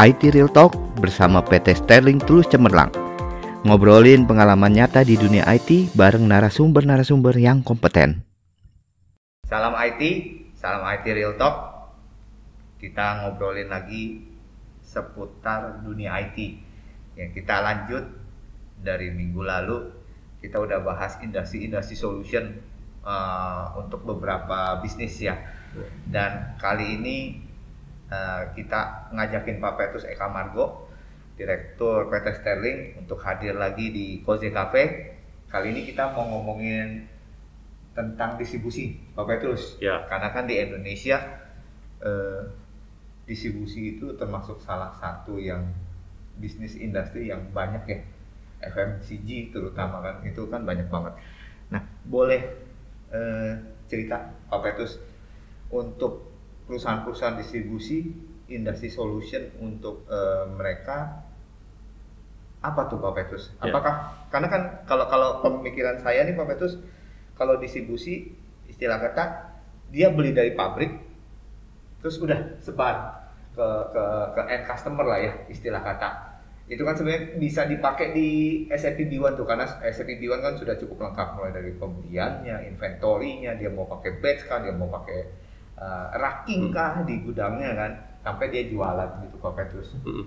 IT Real Talk bersama PT Sterling Tulus Cemerlang. Ngobrolin pengalaman nyata di dunia IT bareng narasumber-narasumber yang kompeten. Salam IT, salam IT Real Talk. Kita ngobrolin lagi seputar dunia IT. Yang kita lanjut dari minggu lalu kita udah bahas industri-industri solution uh, untuk beberapa bisnis ya. Dan kali ini uh, kita ngajakin Pak Petrus Eka Margo, Direktur PT Sterling untuk hadir lagi di Koze Cafe. Kali ini kita mau ngomongin tentang distribusi, Pak Petrus. Ya. Karena kan di Indonesia uh, distribusi itu termasuk salah satu yang bisnis industri yang banyak ya FMCG terutama kan itu kan banyak banget. Nah boleh eh, cerita Pak Petrus untuk perusahaan-perusahaan distribusi industri solution untuk eh, mereka apa tuh Pak Petrus? Ya. Apakah karena kan kalau kalau pemikiran saya nih Pak Petrus kalau distribusi istilah kata dia beli dari pabrik terus udah sebar ke ke ke end customer lah ya istilah kata itu kan sebenarnya bisa dipakai di SAP B1 tuh karena SAP B1 kan sudah cukup lengkap mulai dari pembeliannya, inventorinya, dia mau pakai batch kan, dia mau pakai uh, racking kah di gudangnya kan, sampai dia jualan gitu Pak Petrus. Mm.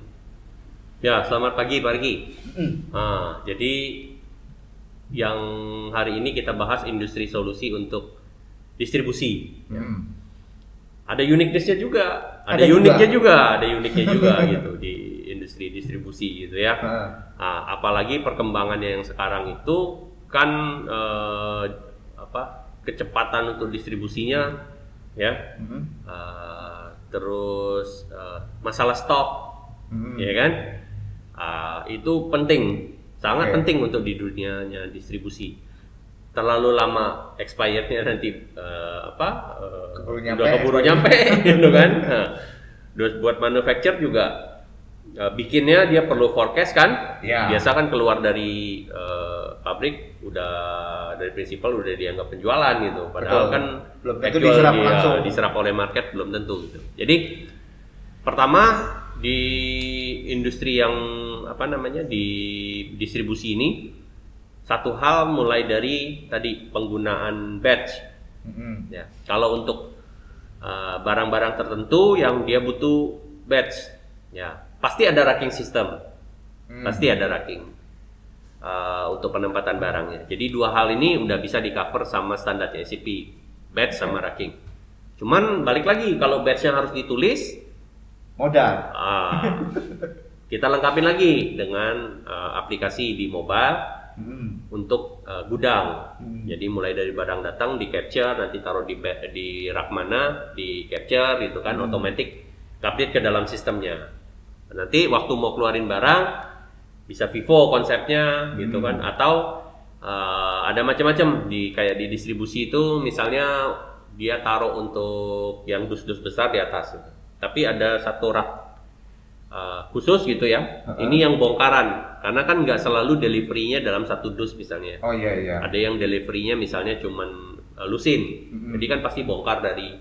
Ya, selamat pagi Pak Riki. Mm. Nah, jadi yang hari ini kita bahas industri solusi untuk distribusi. Ya. Mm. Ada uniqueness-nya juga, ada, Ada juga. uniknya juga, ada uniknya juga gitu di industri distribusi gitu ya. Ah, Nah, apalagi perkembangannya yang sekarang itu kan eh, apa kecepatan untuk distribusinya ya, mm. Eh, terus eh, masalah stok Mm. ya kan Ah, itu penting sangat Oke. penting untuk di dunianya distribusi terlalu lama expirednya nanti eh, apa eh, Keburu udah nyampe, keburu expired. nyampe gitu kan Nah, terus buat manufacture juga eh, bikinnya dia perlu forecast kan Ya. biasa kan keluar dari eh, pabrik udah dari prinsipal udah dianggap penjualan gitu padahal Betul. kan Belum tentu diserap dia langsung. diserap oleh market belum tentu gitu jadi pertama di industri yang apa namanya di distribusi ini satu hal mulai dari tadi penggunaan batch Mm. ya kalau untuk uh, barang-barang tertentu yang dia butuh batch ya pasti ada racking system Mm. pasti ada racking uh, untuk penempatan barangnya jadi dua hal ini udah bisa di cover sama standar SCP batch sama racking cuman balik lagi kalau batchnya harus ditulis Modal. Ah, kita lengkapin lagi dengan uh, aplikasi di mobile Mm. untuk uh, gudang. Hmm. Jadi mulai dari barang datang di capture, nanti taruh di di rak mana, di capture itu kan Hmm. otomatis update ke dalam sistemnya. Nanti waktu mau keluarin barang bisa Vivo konsepnya gitu Hmm. kan atau uh, ada macam-macam di kayak di distribusi itu misalnya dia taruh untuk yang dus-dus besar di atas gitu. Tapi ada satu rak uh, khusus gitu ya. Uh-uh. Ini yang bongkaran karena kan nggak selalu deliverynya dalam satu dus misalnya. Oh iya iya. Ada yang deliverynya misalnya cuman uh, lusin. Mm-mm. Jadi kan pasti bongkar dari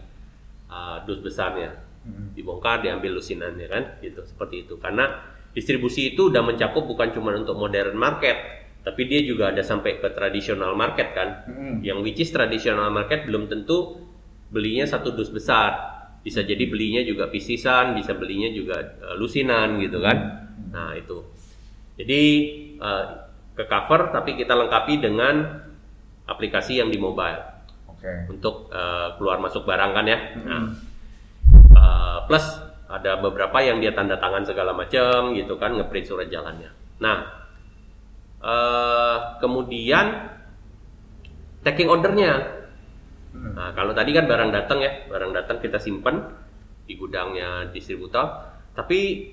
uh, dus besarnya. Dibongkar diambil lusinannya kan gitu seperti itu. Karena distribusi itu udah mencakup bukan cuma untuk modern market, tapi dia juga ada sampai ke tradisional market kan. Mm. Yang which is tradisional market belum tentu belinya satu dus besar. Bisa jadi belinya juga pisisan, bisa belinya juga uh, lusinan gitu kan. Nah, itu. Jadi uh, ke cover tapi kita lengkapi dengan aplikasi yang di mobile Oke. untuk uh, keluar masuk barang kan ya. Mm-hmm. Nah, uh, plus ada beberapa yang dia tanda tangan segala macam gitu kan ngeprint surat jalannya. Nah, uh, kemudian taking ordernya. Mm. Nah, kalau tadi kan barang datang ya, barang datang kita simpan di gudangnya distributor, tapi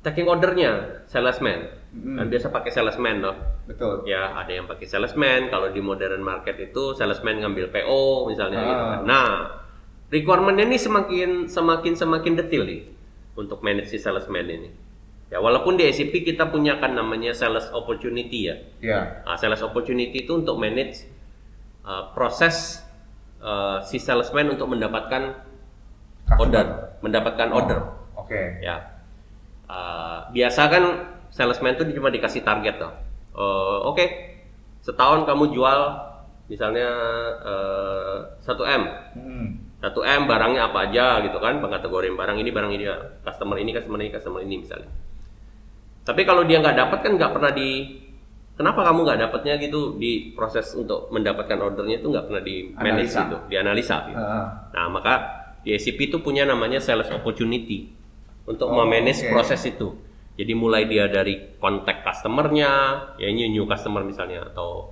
taking ordernya salesman. Mm. Kan biasa pakai salesman loh. Betul. Ya, ada yang pakai salesman. Kalau di modern market itu salesman ngambil PO misalnya gitu kan. Ah. Nah, requirementnya ini semakin semakin semakin detail nih untuk manage si salesman ini. Ya, walaupun di SCP kita punya kan namanya sales opportunity ya. Ya. Nah, sales opportunity itu untuk manage uh, proses uh, si salesman untuk mendapatkan Customer. order, mendapatkan Oh, order. Oke. Ya. uh, biasa kan salesman tuh cuma dikasih target tuh. Uh, Oke, setahun kamu jual misalnya uh, 1 m, Hmm. 1 m barangnya apa aja gitu kan, pengkategorian barang ini barang ini customer ini customer ini customer ini misalnya. Tapi kalau dia nggak dapat kan nggak pernah di Kenapa kamu nggak dapatnya gitu di proses untuk mendapatkan ordernya itu nggak pernah di manage Analisa. gitu, dianalisa. Gitu. Ah. Nah, maka di SCP itu punya namanya sales opportunity untuk Oh, memanage oke. proses itu. Jadi mulai dia dari kontak customernya, ya ini new customer misalnya atau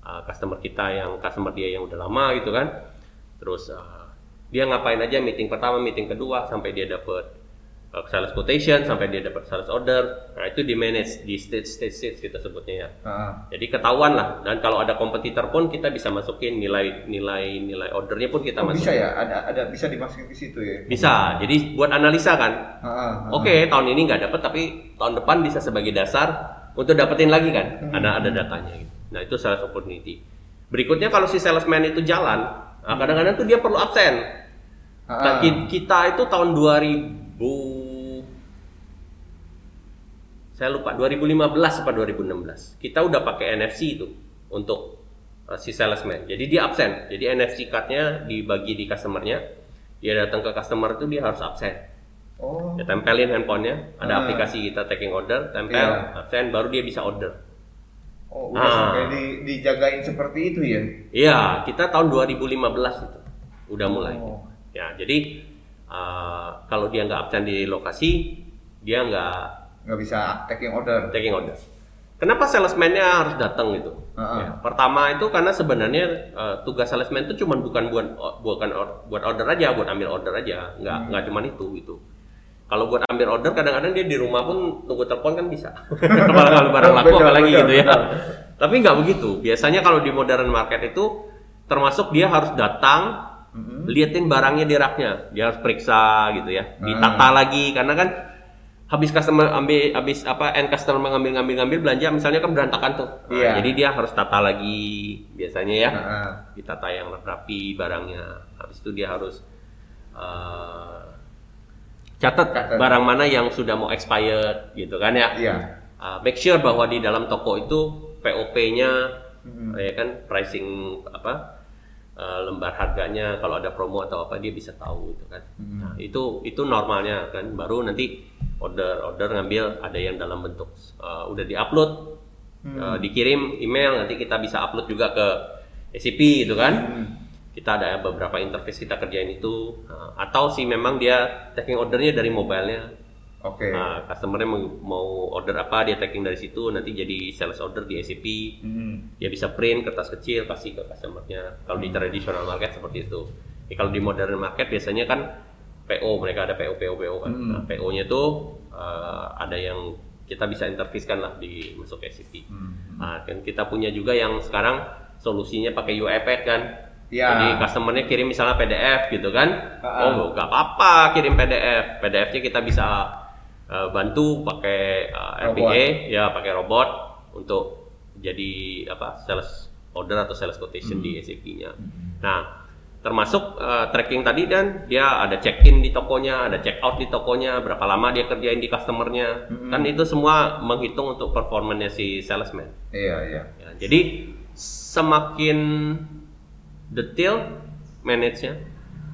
uh, customer kita yang customer dia yang udah lama gitu kan. Terus uh, dia ngapain aja meeting pertama, meeting kedua sampai dia dapat uh, sales quotation, sampai dia dapat sales order. Nah, itu di manage di stage stage stage kita sebutnya ya. Ah. Jadi ketahuan lah dan kalau ada kompetitor pun kita bisa masukin nilai nilai nilai ordernya pun kita Oh, masukin. bisa ya? Ada ada bisa dimasukin ke situ ya? Bisa. Jadi buat analisa kan. Ah. Oke, tahun ini nggak dapat tapi tahun depan bisa sebagai dasar untuk dapetin lagi kan. Hmm. Ada ada datanya gitu. Nah, itu sales opportunity. Berikutnya kalau si salesman itu jalan, nah, kadang-kadang tuh dia perlu absen. Ah, Nah, ah. ki- kita itu tahun 2000 saya lupa 2015 apa 2016. Kita udah pakai NFC itu untuk uh, si salesman. Jadi dia absen. Jadi NFC cardnya dibagi di customernya. Dia datang ke customer itu dia harus absen. Oh. Ya tempelin handphonenya, ada Ah. aplikasi kita taking order, tempel, Iya. absen, baru dia bisa order. Oh, udah Ah. sampai di, dijagain seperti itu ya? Iya, kita tahun 2015 itu udah mulai. Oh. Ya, jadi uh, kalau dia nggak absen di lokasi, dia nggak Nggak bisa taking order. taking order. Kenapa salesman-nya harus datang gitu? Ah. Ya, pertama itu karena sebenarnya uh, tugas salesman itu cuma bukan buat bukan or- buat order aja, buat ambil order aja, nggak Hmm. nggak cuma itu gitu. Kalau buat ambil order kadang-kadang dia di rumah pun tunggu telepon kan bisa. kalau barang laku apalagi gitu ya. Tapi nggak begitu. Biasanya kalau di modern market itu termasuk dia harus datang Mm-mm. liatin barangnya di raknya dia harus periksa gitu ya ditata lagi karena kan habis customer ambil habis apa end customer mengambil ngambil ngambil belanja misalnya kan berantakan tuh Nah, Iya. jadi dia harus tata lagi biasanya ya ditata yang rapi barangnya habis itu dia harus eh, catat Catat. barang mana yang sudah mau expired gitu kan ya Iya. Uh, make sure bahwa di dalam toko itu POP-nya Mhm. ya kan pricing apa uh, lembar harganya kalau ada promo atau apa dia bisa tahu gitu kan. Mhm. Nah, itu itu normalnya kan baru nanti order order ngambil ada yang dalam bentuk uh, udah diupload Hmm. uh, dikirim email nanti kita bisa upload juga ke SCP gitu kan. Hmm. Kita ada beberapa interface kita kerjain itu Nah, atau sih memang dia taking ordernya dari mobilenya Oke. Nah, customernya mau, order apa, dia taking dari situ, nanti jadi sales order di SCP. Hmm. Dia bisa print kertas kecil, kasih ke customernya. Kalau di traditional market seperti itu. Ya, kalau di modern market biasanya kan PO, mereka ada PO, PO, PO kan. Hmm. Nah, PO-nya tuh eh, ada yang kita bisa interface kan lah di masuk ke SCP. Hmm. Nah, kan kita punya juga yang sekarang solusinya pakai UiPath kan. Ya. Jadi customernya kirim misalnya PDF gitu kan. Ah, ah. Oh, nggak apa-apa kirim PDF. PDF-nya kita bisa uh, bantu pakai uh, Robot. RPA, ya pakai robot untuk jadi apa sales order atau sales quotation Hmm. di SAP-nya. Nah, termasuk uh, tracking tadi kan dia ada check-in di tokonya, ada check-out di tokonya, berapa lama dia kerjain di customernya. Hmm. Kan itu semua menghitung untuk performanya si salesman. Iya, iya. Ya, jadi semakin detail manage-nya,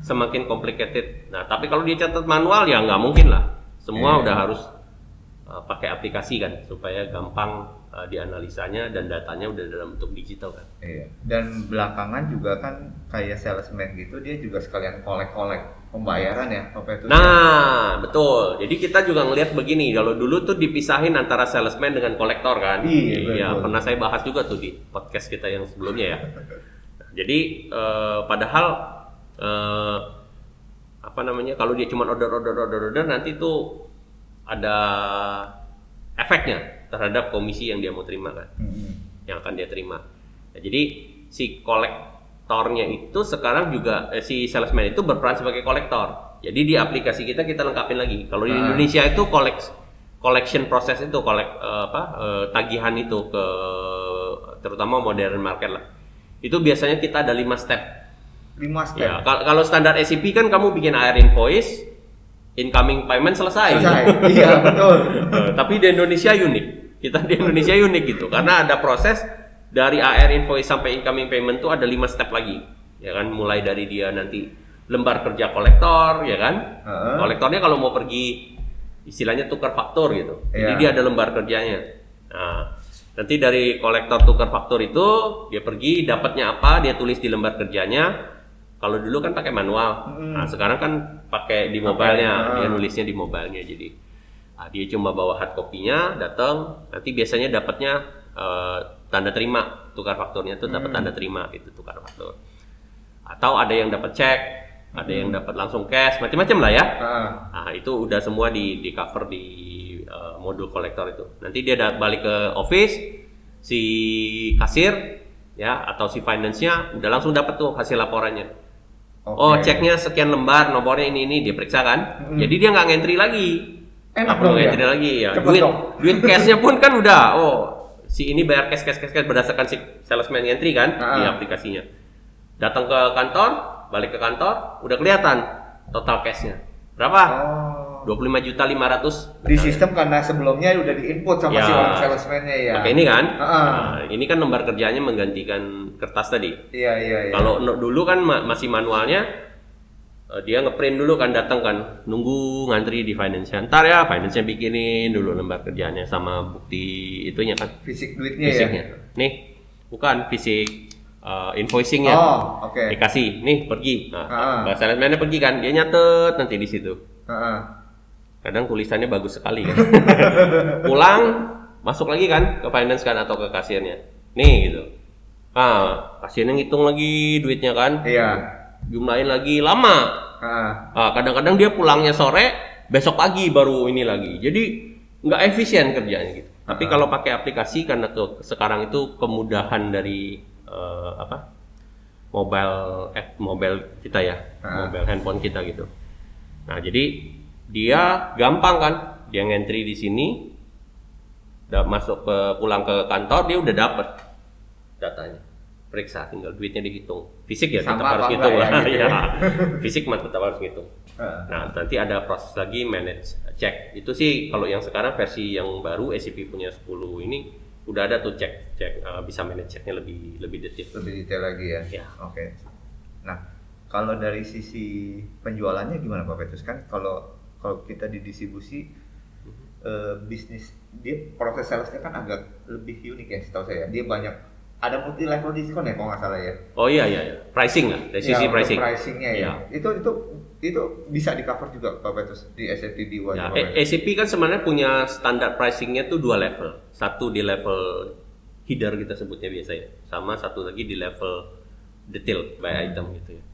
semakin complicated. Nah, tapi kalau dia catat manual ya nggak mungkin lah. Semua Iya. udah harus uh, pakai aplikasi kan supaya gampang uh, dianalisanya dan datanya udah dalam bentuk digital kan. Iya. Dan belakangan juga kan kayak salesman gitu dia juga sekalian kolek-kolek pembayaran ya, apa itu? Nah, betul. Jadi kita juga ngelihat begini, kalau dulu tuh dipisahin antara salesman dengan kolektor kan. Iya, betul. pernah saya bahas juga tuh di podcast kita yang sebelumnya ya. Jadi eh, padahal eh, apa namanya? Kalau dia cuma order order order order nanti tuh ada efeknya terhadap komisi yang dia mau terima kan Hmm. yang akan dia terima. Nah, jadi si kolektornya itu sekarang juga eh, si salesman itu berperan sebagai kolektor. Jadi di aplikasi kita kita lengkapin lagi. Kalau di Ah. Indonesia itu collect collection proses itu kolek eh, apa eh, tagihan itu ke terutama modern market lah. Itu biasanya kita ada lima step. Lima step. Ya, kal- kalau standar SCP kan kamu bikin AR invoice, incoming payment selesai. Selesai. iya, betul. Eh, tapi di Indonesia unik. Kita di Indonesia unik gitu karena ada proses dari AR invoice sampai incoming payment tuh ada lima step lagi. Ya kan mulai dari dia nanti lembar kerja kolektor ya kan. Heeh. Kolektornya kalau mau pergi istilahnya tukar faktur gitu. Jadi Iya. dia ada lembar kerjanya. Nah, nanti dari kolektor tukar faktur itu dia pergi dapatnya apa, dia tulis di lembar kerjanya. Kalau dulu kan pakai manual. Nah, sekarang kan pakai di mobilenya, ah. dia nulisnya di mobilenya jadi ah, dia cuma bawa hard copy-nya, datang, nanti biasanya dapatnya eh, tanda terima tukar fakturnya itu dapat tanda terima itu tukar faktur. Atau ada yang dapat cek, ada yang dapat langsung cash, macam-macam lah ya. Heeh. Nah, itu udah semua di, di cover di uh, modul kolektor itu. Nanti dia balik ke office, si kasir ya atau si finance-nya udah langsung dapat tuh hasil laporannya. Oke. Oh, ceknya sekian lembar, nomornya ini ini dia periksa kan. Mm-mm. Jadi dia nggak ngentri lagi. Enak dong ya? ngentri lagi ya. Cepet duit dong. duit cashnya pun kan udah. Oh, si ini bayar cash cash cash cash berdasarkan si salesman ngentri kan di Ah. aplikasinya. Datang ke kantor, balik ke kantor, udah kelihatan total cashnya. Berapa? Oh. 25 juta 500 Di sistem karena sebelumnya udah di-input sama Ya. si orang salesman-nya ya. pakai ini kan Heeh. Nah, ini kan lembar kerjanya menggantikan kertas tadi Iya, iya, iya. kalau dulu kan ma- masih manualnya eh, dia ngeprint dulu kan datang kan nunggu ngantri di finance ntar ya finance nya bikinin dulu lembar kerjanya sama bukti itunya kan fisik duitnya ya. fisiknya nih bukan fisik eh, invoicingnya Oh, oke. dikasih nih pergi Ah. nah salesman-nya pergi kan dia nyatet nanti di situ Heeh. Kadang tulisannya bagus sekali kan. Pulang masuk lagi kan ke finance kan atau ke kasirnya nih gitu. Ah kasirnya ngitung lagi duitnya kan. Iya. jumlahin lagi lama. Ah, kadang-kadang dia pulangnya sore besok pagi baru ini lagi. Jadi nggak efisien kerjanya gitu. Tapi kalau pakai aplikasi karena ke, sekarang itu kemudahan dari eh, apa? Mobile app mobile kita ya. Ah. mobile handphone kita gitu. Nah jadi dia gampang kan dia ngentri di sini udah masuk ke pulang ke kantor dia udah dapet datanya periksa tinggal duitnya dihitung fisik ya tetap Sama harus apa ngitung enggak lah ya, gitu ya. ya. fisik mah tetap harus ngitung Heeh. nah nanti ada proses lagi manage check itu sih kalau yang sekarang versi yang baru SCP punya 10 ini udah ada tuh cek cek uh, bisa manage checknya lebih lebih detail Lebih detail lagi ya. Ya. Oke. Nah, kalau dari sisi penjualannya gimana Pak Petrus kan kalau kalau kita di distribusi eh, bisnis dia proses salesnya kan agak lebih unik ya setahu saya. Dia banyak ada multi level diskon ya kalau nggak salah ya. oh iya iya iya. pricing lah dari Ya, sisi pricing pricingnya ya. Iya. Itu itu itu bisa di cover juga Pak Petrus di SAP di Ya, ACP kan sebenarnya punya standar pricingnya tuh dua level. Satu di level header kita sebutnya biasanya, sama satu lagi di level detail by item gitu ya.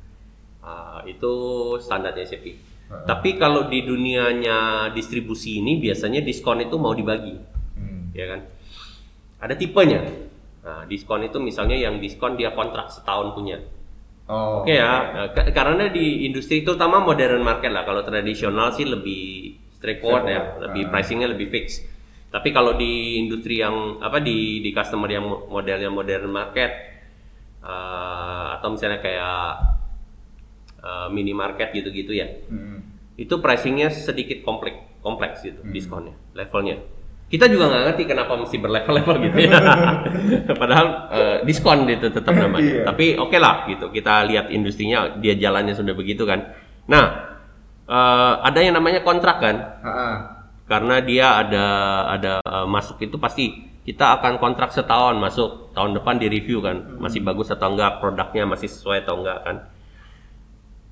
Ah, itu standar Tapi kalau di dunianya distribusi ini biasanya diskon itu mau dibagi, Hmm. ya kan? Ada tipenya. Nah, diskon itu misalnya yang diskon dia kontrak setahun punya. Oh. Oke ya, Nah, ke- karena di industri itu terutama modern market lah. Kalau tradisional sih lebih straightforward ya, Straightforward. lebih pricingnya lebih fix. Tapi kalau di industri yang apa di di customer yang mo- modelnya modern market eh, atau misalnya kayak eh, minimarket gitu-gitu ya, Hmm. Itu pricingnya sedikit kompleks, kompleks gitu Hmm. diskonnya, levelnya. Kita juga nggak ngerti kenapa mesti berlevel-level gitu ya. Padahal eh, diskon gitu tetap namanya. Iya. Tapi oke lah gitu. Kita lihat industrinya dia jalannya sudah begitu kan. Nah, eh, ada yang namanya kontrak kan. Ha-ha. Karena dia ada ada eh, masuk itu pasti kita akan kontrak setahun masuk tahun depan di review kan masih bagus atau enggak produknya masih sesuai atau enggak kan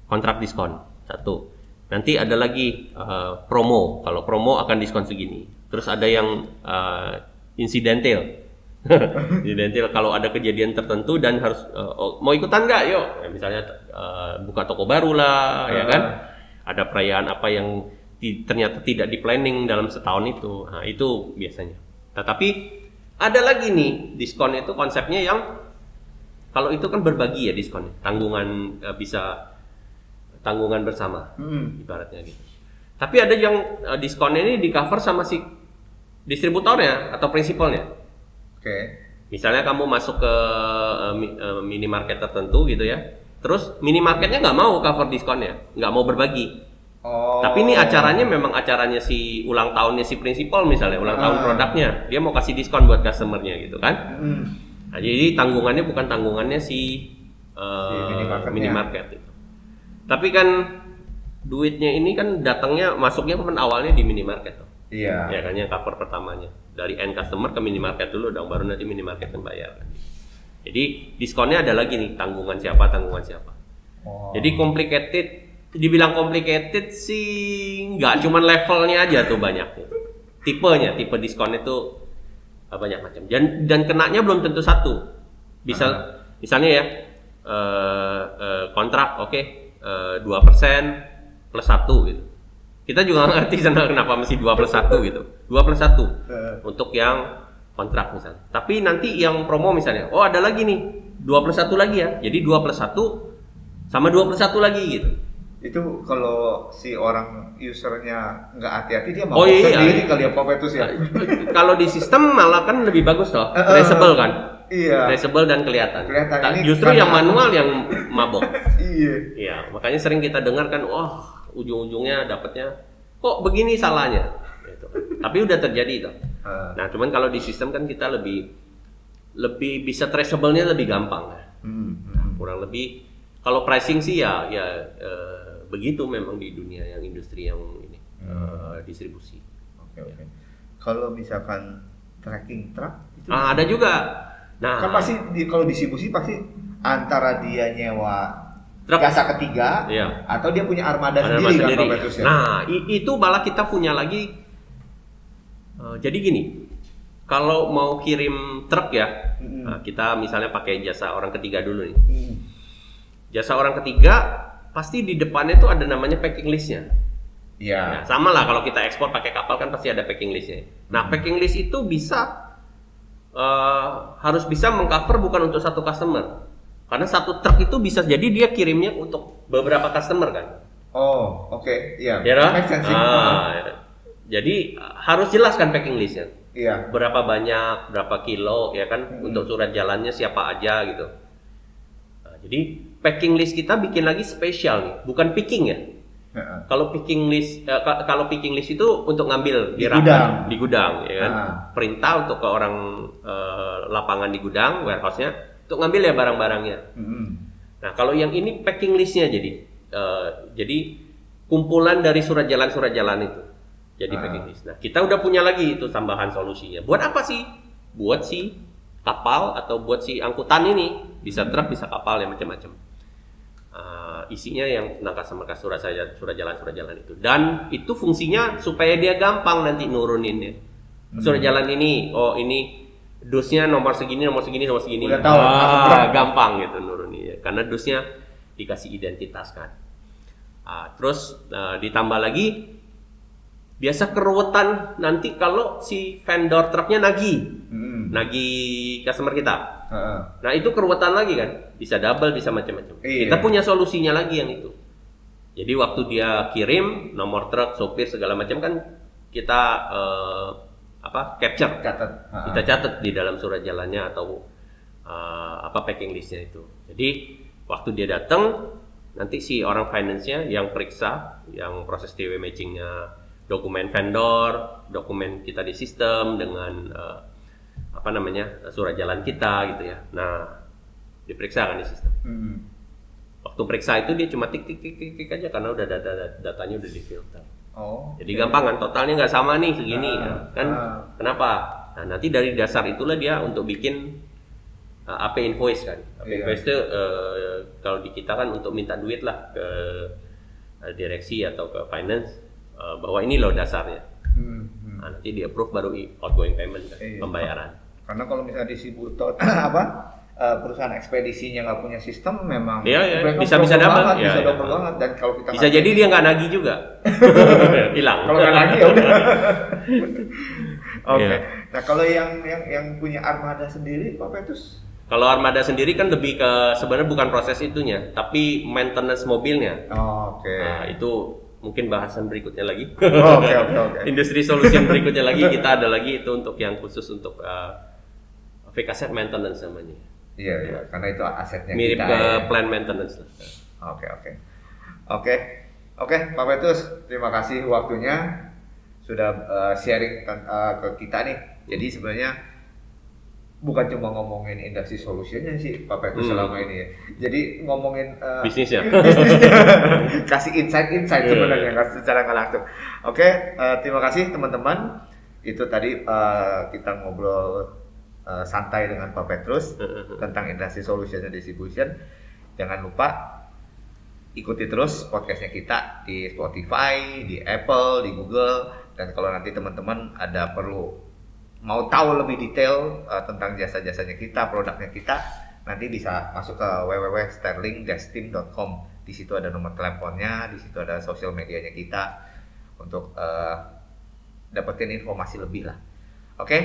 kontrak diskon satu nanti ada lagi eh, promo. Kalau promo akan diskon segini. Terus ada yang eh, incidental. Incidental kalau ada kejadian tertentu dan harus eh, oh, mau ikutan nggak? Yuk. Ya, misalnya eh, buka toko baru lah ya kan? Ada perayaan apa yang ti- ternyata tidak di planning dalam setahun itu. Nah, itu biasanya. Tetapi ada lagi nih diskon itu konsepnya yang kalau itu kan berbagi ya diskonnya. Tanggungan eh, bisa tanggungan bersama Hmm. ibaratnya gitu. Tapi ada yang eh, diskonnya ini di cover sama si distributornya atau prinsipalnya. Oke. Misalnya kamu masuk ke mi- eh, minimarket tertentu gitu ya, terus minimarketnya nggak mau cover diskonnya, nggak mau berbagi. Oh. Tapi ini acaranya memang acaranya si ulang tahunnya si prinsipal misalnya, ulang tahun Ah. produknya. Dia mau kasih diskon buat customernya gitu kan. Hmm. Nah, jadi tanggungannya bukan tanggungannya si, uh, Si minimarketnya. minimarket itu. Tapi kan duitnya ini kan datangnya masuknya kan awalnya di minimarket tuh. Iya. Ya kan yang cover pertamanya. Dari end customer ke minimarket dulu dong baru nanti minimarket yang bayar. Jadi diskonnya ada lagi nih tanggungan siapa tanggungan siapa. Oh. Jadi complicated dibilang complicated sih nggak cuman levelnya aja tuh banyak tipenya tipe diskon itu uh, banyak macam dan dan kenanya belum tentu satu bisa misalnya ya eh, eh, kontrak oke eh, dua persen plus satu gitu kita juga nggak ngerti kenapa mesti dua plus satu gitu dua plus satu Eh. untuk yang kontrak misalnya tapi nanti yang promo misalnya oh ada lagi nih dua plus satu lagi ya jadi dua plus satu sama dua plus satu lagi gitu itu kalau si orang usernya nggak hati-hati dia Oh, mau iya. sendiri kali ya Popetus ya. kalau di sistem malah kan lebih bagus Eh, eh. traceable kan Iya. traceable dan kelihatan, Kelihatan. Nah, Ini justru kan- yang manual yang mabok Iya. Iya, makanya sering kita dengar kan, wah ujung-ujungnya dapatnya kok begini salahnya. Gitu. Tapi udah terjadi toh. Eh, Nah, cuman kalau di sistem kan kita lebih lebih bisa traceable-nya lebih gampang. hmm, hmm. Kurang lebih kalau pricing sih ya ya eh, begitu memang di dunia yang industri yang ini eh, distribusi. Oke oke. Kalau misalkan tracking truck itu Ah, ada juga. Nah, kan pasti di, kalau distribusi pasti antara dia nyewa Truk. jasa ketiga Iya. atau dia punya armada ada sendiri, mas sendiri. kan ya. Nah, itu malah kita punya lagi. eh, jadi gini, kalau mau kirim truk ya, Mm-mm. nah, kita misalnya pakai jasa orang ketiga dulu nih. Hmm. Jasa orang ketiga pasti di depannya tuh ada namanya packing listnya. Iya. Nah, sama lah kalau kita ekspor pakai kapal kan pasti ada packing listnya. Nah, packing list itu bisa eh, harus bisa mengcover bukan untuk satu customer. Karena satu truk itu bisa jadi dia kirimnya untuk beberapa customer kan. Oh, oke. Iya. Ya kan? Make sense sih. Ah, ya. Jadi harus jelas kan packing listnya. Iya. Berapa banyak, berapa kilo, ya kan? Hmm. Untuk surat jalannya siapa aja gitu. Nah, jadi packing list kita bikin lagi spesial nih, bukan picking ya. Kalau picking list, eh, ka- kalau picking list itu untuk ngambil Di gudang. di gudang, ya kan? Ah. Perintah untuk ke orang eh, lapangan di gudang, warehouse-nya, untuk ngambil ya barang-barangnya. Mm-mm. Nah, kalau yang ini packing listnya jadi eh, jadi kumpulan dari surat jalan-surat jalan itu. Jadi Ah. packing list. Nah, kita udah punya lagi itu tambahan solusinya. Buat apa sih? Buat si kapal atau buat si angkutan ini. Bisa truk, bisa kapal ya macam-macam. Isinya yang tentang customer surat saja surat jalan surat jalan itu. Dan itu fungsinya supaya dia gampang nanti nuruninnya surat Hmm. jalan ini oh ini dusnya nomor segini nomor segini nomor segini. Udah tahu, ah, gampang gitu nuruninnya karena dusnya dikasih identitas kan. Ah, terus eh, ditambah lagi biasa keruwetan nanti kalau si vendor truknya nagih. Mm-mm. nagih customer kita Nah itu keruwetan lagi kan, bisa double, bisa macam-macam. Iya. Kita punya solusinya lagi yang itu. Jadi waktu dia kirim nomor truk, sopir segala macam kan kita eh, apa capture, Catat. Kita catat di dalam surat jalannya atau eh, apa packing listnya itu. Jadi waktu dia datang nanti si orang finance-nya yang periksa, yang proses TW matchingnya dokumen vendor, dokumen kita di sistem dengan eh, apa namanya surat jalan kita gitu ya. Nah diperiksa kan di sistem. Mm. Waktu periksa itu dia cuma tik tik tik tik, tik aja karena udah data datanya udah difilter. Oh. Jadi gampang kan totalnya nggak sama nih segini Ah, ya. kan ah. kenapa? Nah nanti dari dasar itulah dia untuk bikin uh, AP invoice kan. AP Iya. invoice itu uh, kalau di kita kan untuk minta duit lah ke uh, direksi atau ke finance uh, bahwa ini loh dasarnya. Mm, mm. Nah, nanti di approve baru outgoing payment kan, Iya. pembayaran. Karena kalau misalnya distributor apa eh, perusahaan ekspedisinya nggak punya sistem memang iya. mereka Bisa-bisa double dapat. banget, Iya, bisa iya. double banget dan kalau kita Bisa jadi dia nggak nagih juga, hilang. kalau nggak lagi ya udah. Oke. Iya. Nah kalau yang yang yang punya armada sendiri Pak Petrus Kalau armada sendiri kan lebih ke sebenarnya bukan proses itunya, tapi maintenance mobilnya. Oh, Oke. Nah, itu mungkin bahasan berikutnya lagi. Oh, Oke oke oke. Industri solution berikutnya lagi kita ada lagi itu untuk yang khusus untuk uh, fake asset maintenance namanya. Iya iya karena itu asetnya Mirip kita. ke ya. plan maintenance lah. Oke oke. Oke. Oke, Pak Petrus, terima kasih waktunya sudah uh, sharing uh, ke kita nih. Jadi sebenarnya bukan cuma ngomongin industri solutionnya sih Pak Petrus hmm. selama ini ya. Jadi ngomongin uh, bisnisnya, kasih insight-insight yeah, sebenarnya yeah. secara nggak langsung. Oke, uh, terima kasih teman-teman. Itu tadi uh, kita ngobrol uh, santai dengan Pak Petrus tentang industri solution dan distribution. Jangan lupa ikuti terus podcastnya kita di Spotify, di Apple, di Google, dan kalau nanti teman-teman ada perlu mau tahu lebih detail uh, tentang jasa-jasanya kita, produknya kita, nanti bisa masuk ke www.sterlingdestim.com. Di situ ada nomor teleponnya, di situ ada sosial medianya kita untuk uh, dapetin informasi lebih lah. Oke,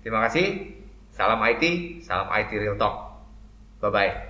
terima kasih. Salam IT, salam IT Real Talk. Bye bye.